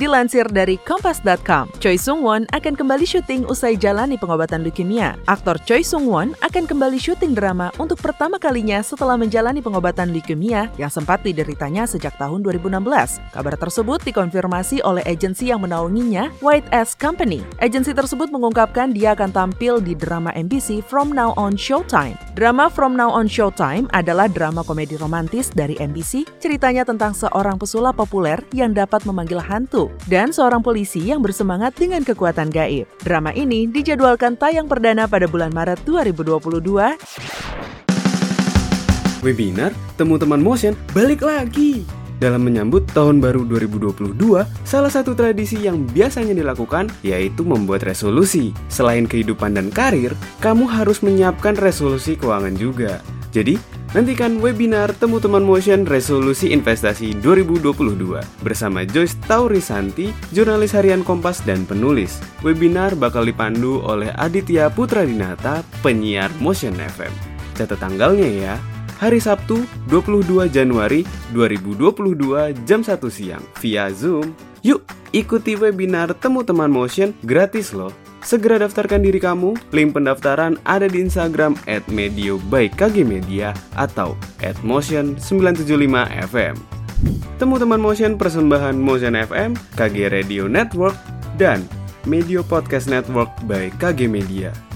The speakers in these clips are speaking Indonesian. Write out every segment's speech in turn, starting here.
Dilansir dari Kompas.com, Choi Sung-won akan kembali syuting usai jalani pengobatan leukemia. Aktor Choi Sung-won akan kembali syuting drama untuk pertama kalinya setelah menjalani pengobatan leukemia yang sempat dideritanya sejak tahun 2016. Kabar tersebut dikonfirmasi oleh agensi yang menaunginya, White Ass Company. Agensi tersebut mengungkapkan dia akan tampil di drama MBC From Now On Showtime. Drama From Now On Showtime adalah drama komedi romantis dari MBC, ceritanya tentang seorang pesulap populer yang dapat memanggil hantu dan seorang polisi yang bersemangat dengan kekuatan gaib. Drama ini dijadwalkan tayang perdana pada bulan Maret 2022. Webinar Temu Teman Motion balik lagi. Dalam menyambut tahun baru 2022, salah satu tradisi yang biasanya dilakukan yaitu membuat resolusi. Selain kehidupan dan karir, kamu harus menyiapkan resolusi keuangan juga. Jadi, Nantikan webinar Temu Teman Motion Resolusi Investasi 2022 bersama Joyce Taurisanti, jurnalis harian Kompas dan penulis. Webinar bakal dipandu oleh Aditya Putra Dinata, penyiar Motion FM. Catat tanggalnya ya, hari Sabtu 22 Januari 2022 jam 1 siang via Zoom. Yuk, ikuti webinar Temu Teman Motion gratis loh. Segera daftarkan diri kamu, link pendaftaran ada di Instagram at Medio by KG Media atau at Motion975FM. Temu teman Motion persembahan Motion FM, KG Radio Network, dan Medio Podcast Network by KG Media.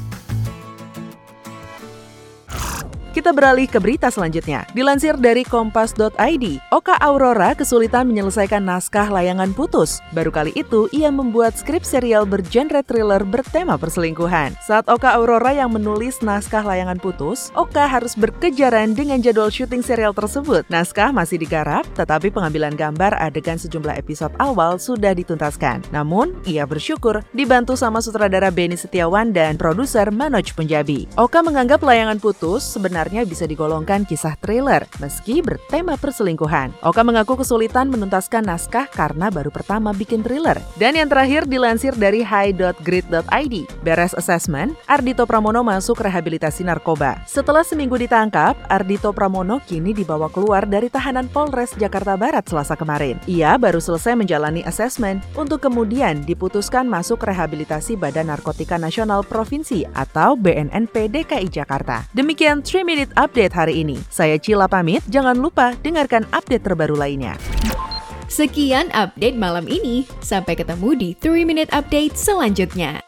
Kita beralih ke berita selanjutnya. Dilansir dari kompas.id, Oka Aurora kesulitan menyelesaikan naskah layangan putus. Baru kali itu, ia membuat skrip serial bergenre thriller bertema perselingkuhan. Saat Oka Aurora yang menulis naskah layangan putus, Oka harus berkejaran dengan jadwal syuting serial tersebut. Naskah masih digarap, tetapi pengambilan gambar adegan sejumlah episode awal sudah dituntaskan. Namun, ia bersyukur dibantu sama sutradara Benny Setiawan dan produser Manoj Punjabi. Oka menganggap layangan putus sebenarnya sebenarnya bisa digolongkan kisah thriller, meski bertema perselingkuhan. Oka mengaku kesulitan menuntaskan naskah karena baru pertama bikin thriller. Dan yang terakhir dilansir dari high.grid.id. Beres assessment, Ardito Pramono masuk rehabilitasi narkoba. Setelah seminggu ditangkap, Ardito Pramono kini dibawa keluar dari tahanan Polres Jakarta Barat selasa kemarin. Ia baru selesai menjalani assessment untuk kemudian diputuskan masuk rehabilitasi Badan Narkotika Nasional Provinsi atau BNNP DKI Jakarta. Demikian 3 Minute Update hari ini. Saya Cila pamit, jangan lupa dengarkan update terbaru lainnya. Sekian update malam ini, sampai ketemu di 3 Minute Update selanjutnya.